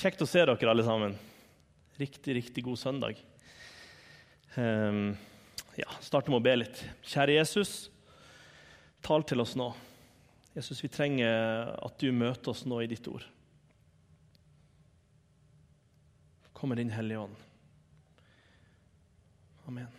Kjekt å se dere, alle sammen. Riktig, riktig god søndag. Um, ja, starter med å be litt. Kjære Jesus, tal til oss nå. Jesus, vi trenger at du møter oss nå i ditt ord. Kom med din Hellige Ånd. Amen.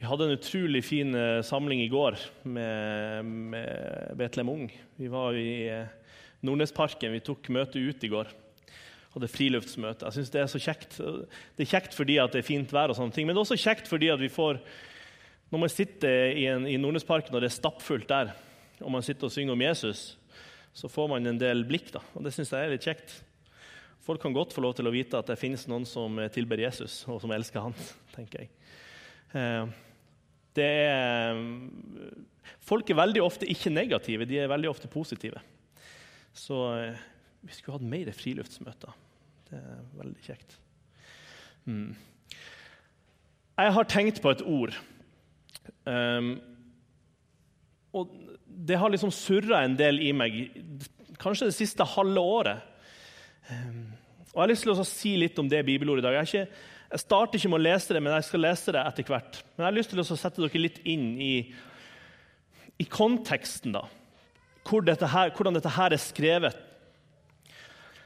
Vi hadde en utrolig fin eh, samling i går med, med Betlehem Ung. Vi var i eh, Nordnesparken. Vi tok møtet ut i går. Hadde friluftsmøte. Jeg synes Det er så kjekt. Det er kjekt fordi det er fint vær, og sånne ting, men det er også kjekt fordi vi får Når man sitter i, i Nordnesparken og det er stappfullt der, og man sitter og synger om Jesus, så får man en del blikk. da, og Det syns jeg er litt kjekt. Folk kan godt få lov til å vite at det finnes noen som tilber Jesus, og som elsker han, tenker jeg. Eh, det er, folk er veldig ofte ikke negative, de er veldig ofte positive. Så eh, vi skulle hatt mer friluftsmøter. Det er veldig kjekt. Mm. Jeg har tenkt på et ord. Um, og det har liksom surra en del i meg, kanskje det siste halve året. Um, og Jeg har lyst til å si litt om det bibelordet i dag. Jeg, ikke, jeg, starter ikke med å lese det, men jeg skal lese det etter hvert. Men jeg har lyst til å sette dere litt inn i, i konteksten. da hvor dette her, hvordan dette her er skrevet.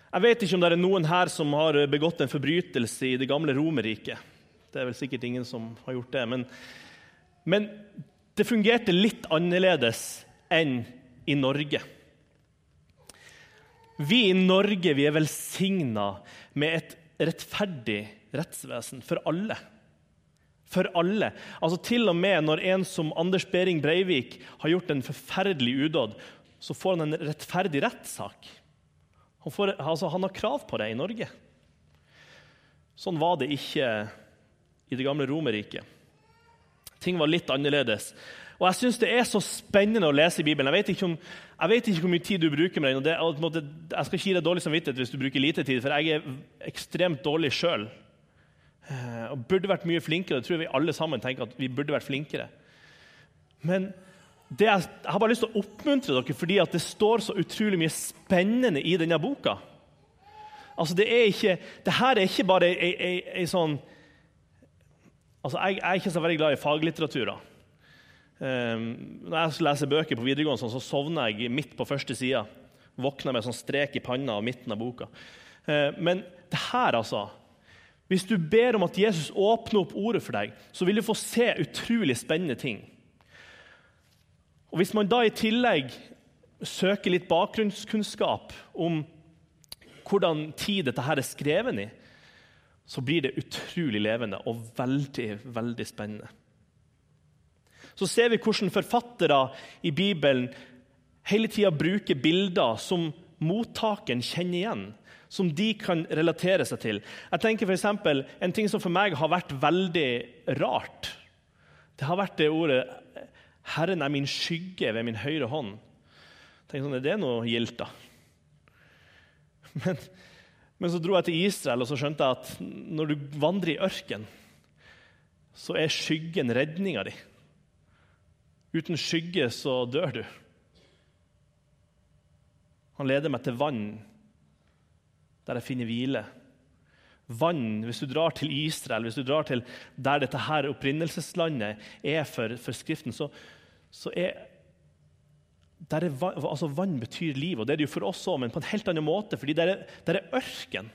Jeg vet ikke om det er noen her som har begått en forbrytelse i det gamle Romerriket. Det er vel sikkert ingen som har gjort det. Men, men det fungerte litt annerledes enn i Norge. Vi i Norge vi er velsigna med et rettferdig rettsvesen for alle. For alle. Altså Til og med når en som Anders Behring Breivik har gjort en forferdelig udåd, så får han en rettferdig rettssak. Han, får, altså, han har krav på det i Norge. Sånn var det ikke i det gamle Romerriket. Ting var litt annerledes. Og Jeg syns det er så spennende å lese i Bibelen. Jeg vet ikke, om, jeg vet ikke hvor mye tid du bruker med den. Det, jeg skal ikke gi deg dårlig samvittighet hvis du bruker lite tid, for jeg er ekstremt dårlig sjøl. Eh, og burde vært mye flinkere. Det tror jeg vi alle sammen tenker at vi burde vært flinkere. Men det, jeg har bare lyst til å oppmuntre dere fordi det står så utrolig mye spennende i denne boka. Altså, det, er ikke, det her er ikke bare ei, sånn altså, jeg, jeg, er ikke så veldig glad i faglitteratur. Um, når jeg leser bøker på videregående, sånn, så sovner jeg midt på første sida. Våkner med en sånn strek i panna og midten av boka. Uh, men det her, altså Hvis du ber om at Jesus åpner opp ordet for deg, så vil du få se utrolig spennende ting. Og Hvis man da i tillegg søker litt bakgrunnskunnskap om hvordan tid dette her er skrevet i, så blir det utrolig levende og veldig, veldig spennende. Så ser vi hvordan forfattere i Bibelen hele tida bruker bilder som mottakeren kjenner igjen, som de kan relatere seg til. Jeg tenker for eksempel, En ting som for meg har vært veldig rart, det har vært det ordet 'Herren er min skygge ved min høyre hånd'. Tenk sånn, Er det noe gildt, da? Men, men, så dro jeg til Israel og så skjønte jeg at når du vandrer i ørken, så er skyggen redninga di. Uten skygge så dør du. Han leder meg til vann der jeg finner hvile. Vann, Hvis du drar til Israel, hvis du drar til der dette her opprinnelseslandet er for, for Skriften, så, så er, er vann, altså vann betyr liv, og det er det jo for oss òg, men på en helt annen måte, fordi der er, der er ørken.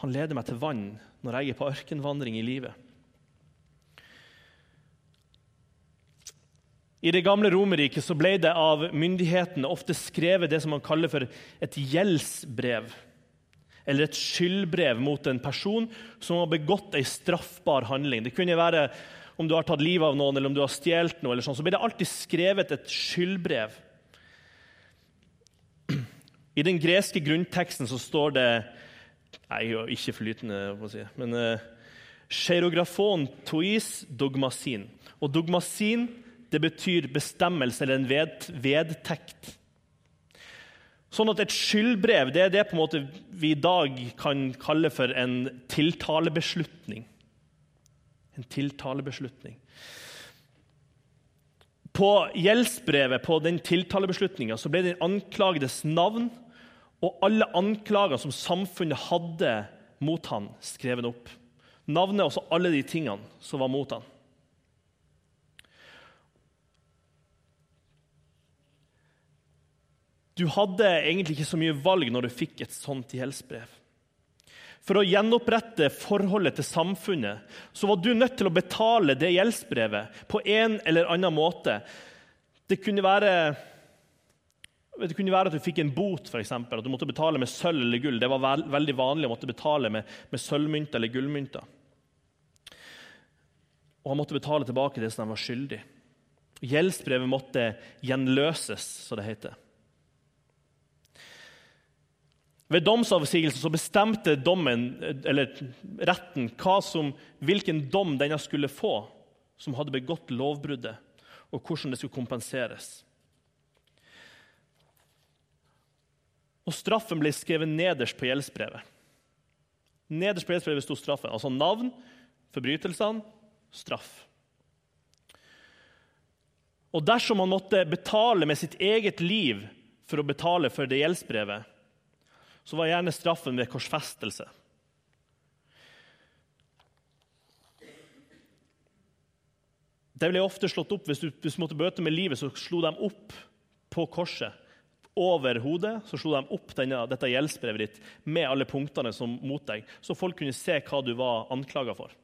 Han leder meg til vann når jeg er på ørkenvandring i livet. I det gamle Romerriket ble det av myndighetene ofte skrevet det som man kaller for et gjeldsbrev. Eller et skyldbrev mot en person som har begått en straffbar handling. Det kunne være om du har tatt livet av noen eller om du har stjålet noe, sånn, så blir det alltid skrevet et skyldbrev. I den greske grunnteksten så står det er ikke flytende, må jeg si. Men uh, tois dogmasin. Og dogmasin det betyr bestemmelse eller en ved, vedtekt. Sånn at Et skyldbrev det er det på en måte vi i dag kan kalle for en tiltalebeslutning en tiltalebeslutning. På gjeldsbrevet, på den tiltalebeslutninga, ble den anklagdes navn og alle anklager som samfunnet hadde mot han, skrevet opp. Navnet og så alle de tingene som var mot han. Du hadde egentlig ikke så mye valg når du fikk et sånt gjeldsbrev. For å gjenopprette forholdet til samfunnet så var du nødt til å betale det gjeldsbrevet på en eller annen måte. Det kunne være, det kunne være at du fikk en bot, eksempel, at du måtte betale med sølv eller gull. Det var veldig vanlig å måtte betale med, med sølvmynter eller gullmynter. Og han måtte betale tilbake det som han var skyldig. Gjeldsbrevet måtte gjenløses, så det heter. Ved domsavsigelsen bestemte dommen, retten som, hvilken dom denne skulle få som hadde begått lovbruddet, og hvordan det skulle kompenseres. Og Straffen ble skrevet nederst på gjeldsbrevet. Nederst på gjeldsbrevet sto straffen, altså navn, forbrytelsene, straff. Og dersom man måtte betale med sitt eget liv for å betale for det gjeldsbrevet, så var gjerne straffen ved korsfestelse. Det ble ofte slått opp, Hvis du, hvis du måtte bøte med livet, så slo de opp på korset. Over hodet så slo de opp denne, dette gjeldsbrevet ditt med alle punktene som mot deg, så folk kunne se hva du var anklaga for.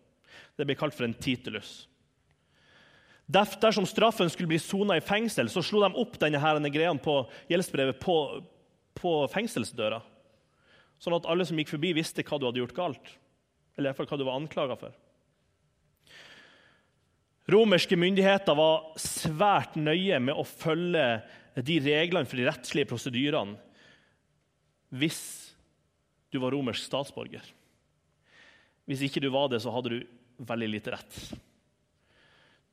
Det ble kalt for en titulus. Dersom straffen skulle bli sona i fengsel, så slo de opp denne her, greia på gjeldsbrevet på, på fengselsdøra. Sånn at alle som gikk forbi, visste hva du hadde gjort galt. Eller i hvert fall hva du var anklaga for. Romerske myndigheter var svært nøye med å følge de reglene for de rettslige prosedyrene hvis du var romersk statsborger. Hvis ikke du var det, så hadde du veldig lite rett.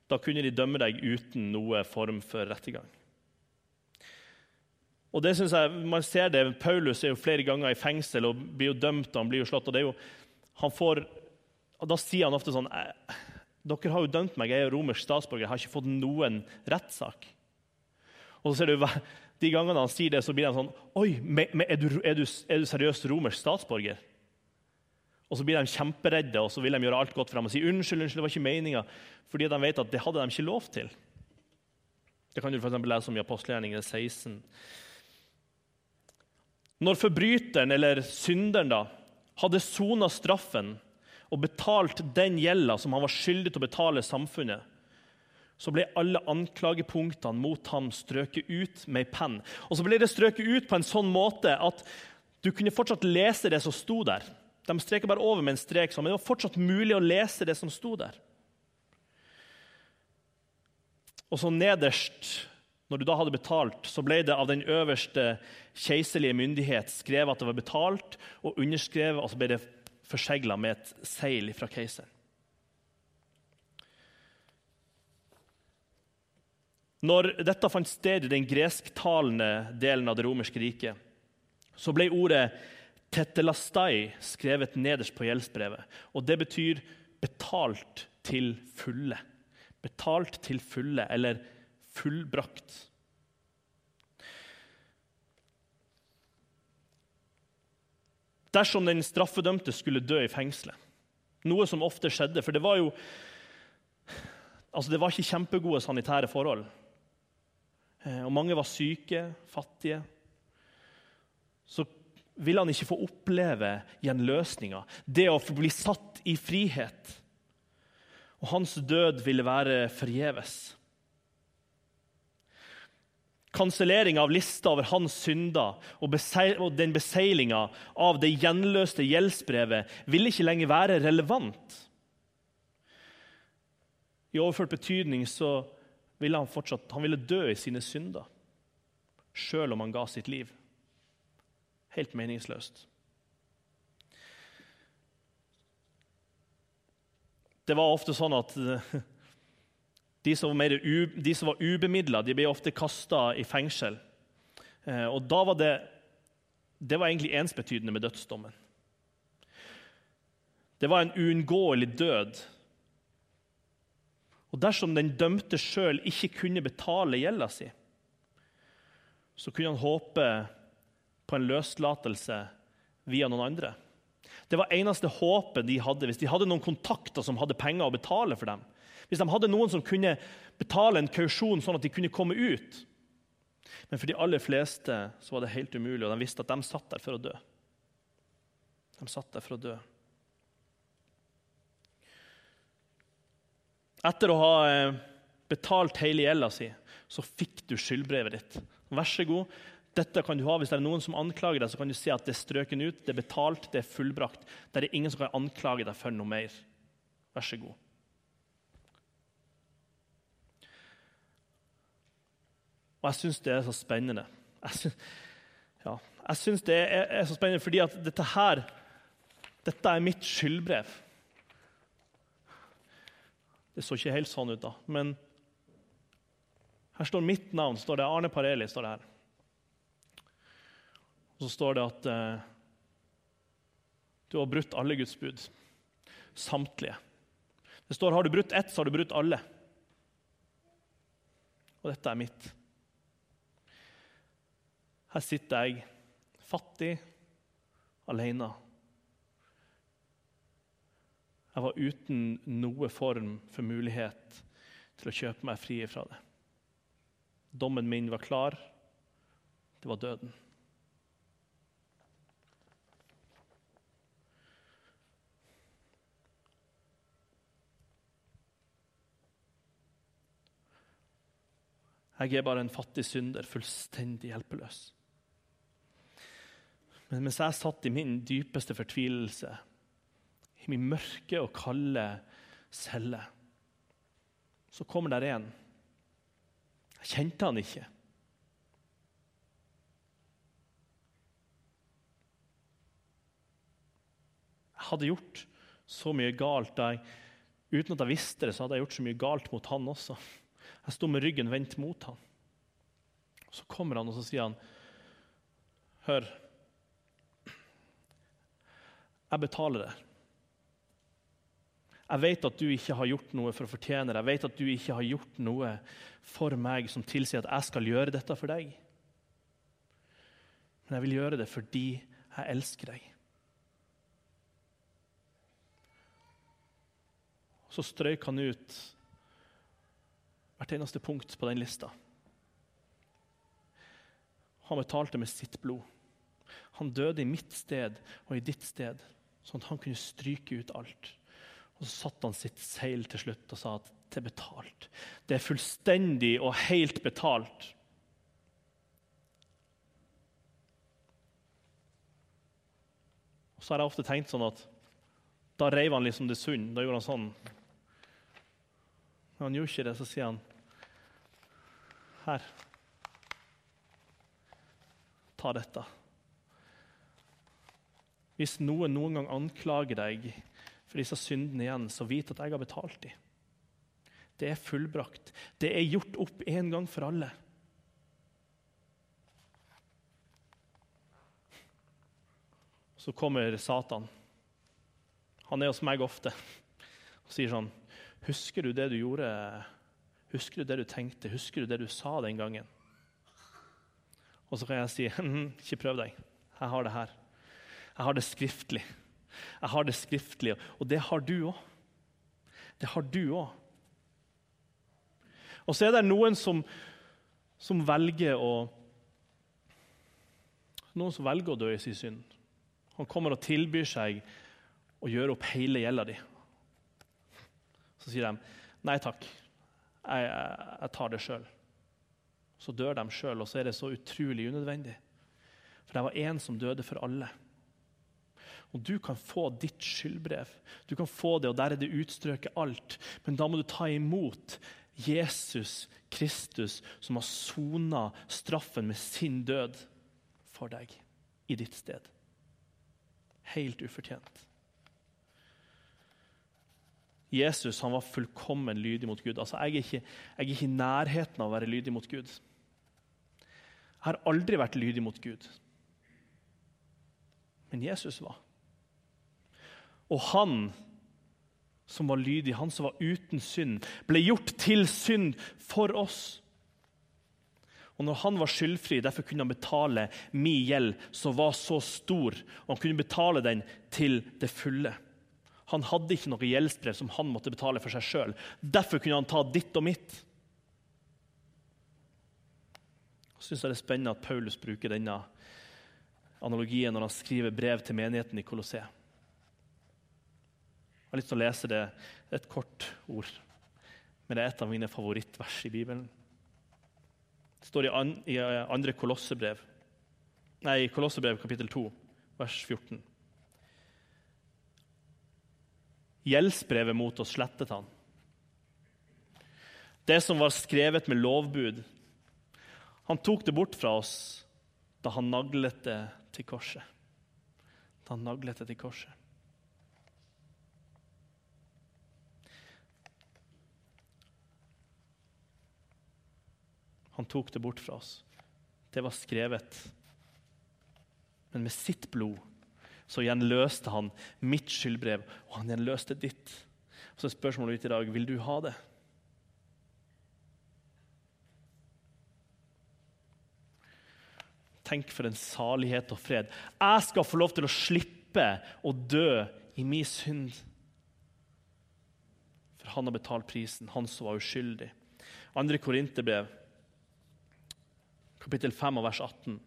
Da kunne de dømme deg uten noe form for rettergang. Og det synes jeg, man ser det, Paulus er jo flere ganger i fengsel og blir jo dømt han blir jo slått. og det er jo, han får, og Da sier han ofte sånn Dere har jo dømt meg, jeg er romersk statsborger, jeg har ikke fått noen rettssak. Og så ser du, De gangene han sier det, så blir han sånn Oi, men er, du, er, du, er du seriøst romersk statsborger? Og så blir de kjemperedde og så vil de gjøre alt godt for ham og si unnskyld, unnskyld, det var ikke meninga. Fordi de vet at det hadde de ikke lov til. Det kan du for lese om i apostelgjerningene 16. Når forbryteren, eller synderen, da, hadde sona straffen og betalt den gjelda som han var skyldig til å betale samfunnet, så ble alle anklagepunktene mot ham strøket ut med ei penn. Og så ble det strøket ut på en sånn måte at du kunne fortsatt lese det som sto der. De streker bare over med en strek, men det var fortsatt mulig å lese det som sto der. Og så nederst når du da hadde betalt, så ble det av den øverste keiserlige myndighet skrevet at det var betalt, og underskrevet, og så ble det forsegla med et seil fra keiseren. Når dette fant sted i den gresktalende delen av det romerske riket, så ble ordet tetelastai skrevet nederst på gjeldsbrevet. Og det betyr 'betalt til fulle'. Betalt til fulle, eller fullbrakt. Dersom den straffedømte skulle dø i fengselet, noe som ofte skjedde For det var jo altså det var ikke kjempegode sanitære forhold. Eh, og mange var syke, fattige. Så ville han ikke få oppleve gjenløsninga, det å bli satt i frihet. Og hans død ville være forgjeves. Kansellering av lista over hans synder og, den beseglinga av det gjenløste gjeldsbrevet ville ikke lenger være relevant. I overført betydning så ville han fortsatt han ville dø i sine synder, sjøl om han ga sitt liv. Helt meningsløst. Det var ofte sånn at De som de som var ubemidla, ble ofte kasta i fengsel. Eh, og da var det, det var egentlig ensbetydende med dødsdommen. Det var en uunngåelig død. Og dersom den dømte sjøl ikke kunne betale gjelda si, så kunne han håpe på en løslatelse via noen andre. Det var eneste håpet de hadde hvis de hadde noen kontakter som hadde penger å betale for dem. Hvis de hadde noen som kunne betale en kausjon sånn at de kunne komme ut. Men for de aller fleste så var det helt umulig, og de visste at de satt der for å dø. De satt der for å dø. Etter å ha eh, betalt hele gjelda si, så fikk du skyldbrevet ditt. Vær så god. Dette kan du ha. Hvis det er noen som anklager deg, så kan du si at det er strøken ut, det er betalt, det er fullbrakt. Det er ingen som kan anklage deg for noe mer. Vær så god. Og jeg syns det er så spennende. Jeg syns, ja, jeg syns det er, så spennende fordi at dette her dette er mitt skyldbrev. Det så ikke helt sånn ut, da. Men her står mitt navn. står det Arne Pareli. står det her. Og så står det at eh, du har brutt alle Guds bud. Samtlige. Det står har du brutt ett, så har du brutt alle. Og dette er mitt. Her sitter jeg fattig, alene. Jeg var uten noe form for mulighet til å kjøpe meg fri fra det. Dommen min var klar. Det var døden. Jeg er bare en fattig synder, fullstendig hjelpeløs. Men mens jeg satt i min dypeste fortvilelse, i min mørke og kalde celle, så kommer der en. Jeg kjente han ikke. Jeg hadde gjort så mye galt. Jeg, uten at jeg visste det, så hadde jeg gjort så mye galt mot han også. Jeg sto med ryggen vendt mot han. Så kommer han og så sier han, 'Hør, jeg betaler det.' Jeg vet at du ikke har gjort noe for å fortjene det. Jeg vet at du ikke har gjort noe for meg som tilsier at jeg skal gjøre dette for deg. Men jeg vil gjøre det fordi jeg elsker deg. Så strøyk han ut hvert eneste punkt på den lista. Han betalte med sitt blod. Han døde i mitt sted og i ditt sted, sånn at han kunne stryke ut alt. Og Så satte han sitt seil til slutt og sa at det er betalt. Det er fullstendig og helt betalt. Og Så har jeg ofte tenkt sånn at da reiv han liksom det sund. Da gjorde han sånn. Når han gjorde ikke det, så sier han Her. Ta dette. Hvis noen noen gang anklager deg for disse syndene igjen, så vit at jeg har betalt dem. Det er fullbrakt. Det er gjort opp en gang for alle. Så kommer Satan. Han er hos meg ofte og sier sånn Husker du det du gjorde? Husker du det du tenkte? Husker du det du sa den gangen? Og så kan jeg si «Hm, ikke prøv deg. Jeg har det her. Jeg har det skriftlig. Jeg har det skriftlige, og det har du òg. Det har du òg. Og så er det noen som, som velger å Noen som velger å dø i sin synd. Han kommer og tilbyr seg å gjøre opp hele gjelda di. Så sier de nei takk, jeg, jeg, jeg tar det sjøl. Så dør de sjøl, og så er det så utrolig unødvendig. For det var én som døde for alle. Og du kan få ditt skyldbrev. Du kan få det, og der er det utstrøket alt. Men da må du ta imot Jesus Kristus, som har sona straffen med sin død for deg i ditt sted. Helt ufortjent. Jesus han var fullkommen lydig mot Gud. Altså, jeg, er ikke, jeg er ikke i nærheten av å være lydig mot Gud. Jeg har aldri vært lydig mot Gud. Men Jesus var. Og han som var lydig, han som var uten synd, ble gjort til synd for oss. Og når han var skyldfri, derfor kunne han betale min gjeld, som var så stor. Og han kunne betale den til det fulle. Han hadde ikke noe gjeldsbrev som han måtte betale for seg sjøl. Derfor kunne han ta ditt og mitt. Jeg synes det er spennende at Paulus bruker denne analogien når han skriver brev til menigheten i Colosseum. Jeg har lyst til å lese det. Det er et kort ord, men det er et av mine favorittvers i Bibelen. Det står i, i eh, andre Kolossebrev, nei, Kolossebrev kapittel 2, vers 14. Gjeldsbrevet mot oss slettet han. Det som var skrevet med lovbud, han tok det bort fra oss da han naglet det til korset. Da han naglet det til korset. Han tok det bort fra oss. Det var skrevet. Men med sitt blod så gjenløste han mitt skyldbrev, og han gjenløste ditt. Så er spørsmålet mitt i dag vil du ha det. Tenk for en salighet og fred. Jeg skal få lov til å slippe å dø i min synd. For han har betalt prisen, han som var uskyldig. Andre Korinterbrev, kapittel 5 vers 18.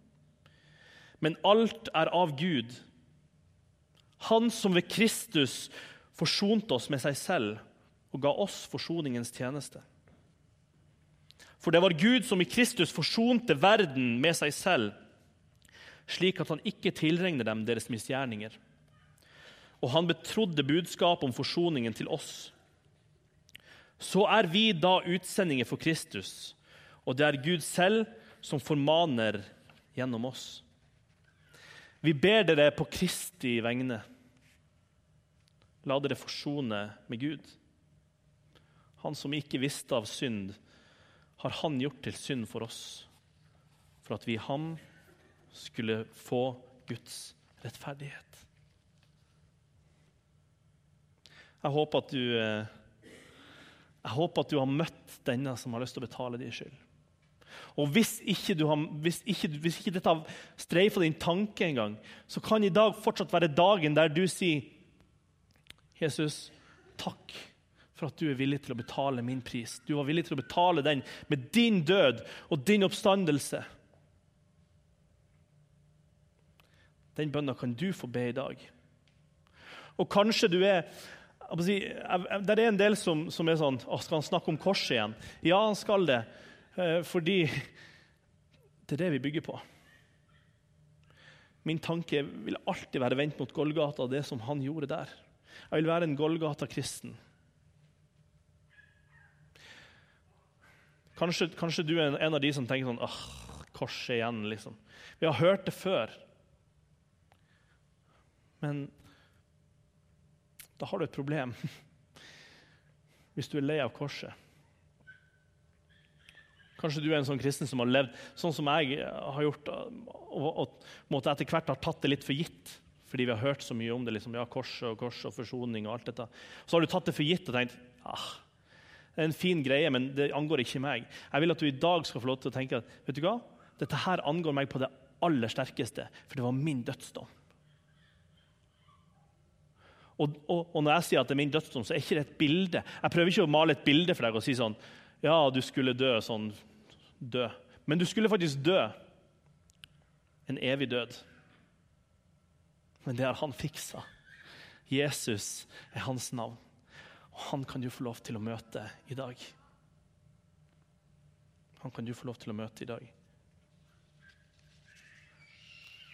Men alt er av Gud, han som ved Kristus forsonte oss med seg selv og ga oss forsoningens tjeneste. For det var Gud som i Kristus forsonte verden med seg selv slik at han ikke tilregner dem deres misgjerninger. Og han betrodde budskapet om forsoningen til oss. Så er vi da utsendinger for Kristus, og det er Gud selv som formaner gjennom oss. Vi ber dere på Kristi vegne. La dere forsone med Gud. Han som ikke visste av synd, har han gjort til synd for oss, for at vi i ham skulle få Guds rettferdighet. Jeg håper at du, eh, jeg håper at du har møtt denne som har lyst til å betale din skyld. Og hvis ikke, har, hvis ikke, hvis ikke dette har streifa din tanke engang, så kan i dag fortsatt være dagen der du sier Jesus, takk for at du er villig til å betale min pris. Du var villig til å betale den med din død og din oppstandelse. Den bønna kan du få be i dag. Og kanskje du er si, Det er en del som, som er sånn Skal han snakke om korset igjen? Ja, han skal det. Eh, fordi det er det vi bygger på. Min tanke vil alltid være vendt mot Golgata og det som han gjorde der. Jeg vil være en Golgata-kristen. Kanskje, kanskje, du er en av de som tenker sånn ah, Korset igjen, liksom. Vi har hørt det før. Men da har du et problem hvis du er lei av korset. Kanskje du er en sånn kristen som har levd sånn som jeg har gjort, og, og, etter hvert har tatt det litt for gitt fordi vi har hørt så mye om det. Liksom, ja, kors og kors og forsoning og alt dette. Så har du tatt det for gitt og tenkt ah, det er en fin greie, men det angår ikke meg. Jeg vil at du i dag skal få lov til å tenke at vet du hva? dette her angår meg på det aller sterkeste, for det var min dødsdom. Og, og, og, når jeg sier at det er min dødsdom, så er ikke det et bilde. Jeg prøver ikke å male et bilde for deg og si sånn Ja, du skulle dø sånn. Dø. Men du skulle faktisk dø. En evig død. Men det har han fiksa. Jesus er hans navn. Og han kan du få lov til å møte i dag. Han kan du få lov til å møte i dag.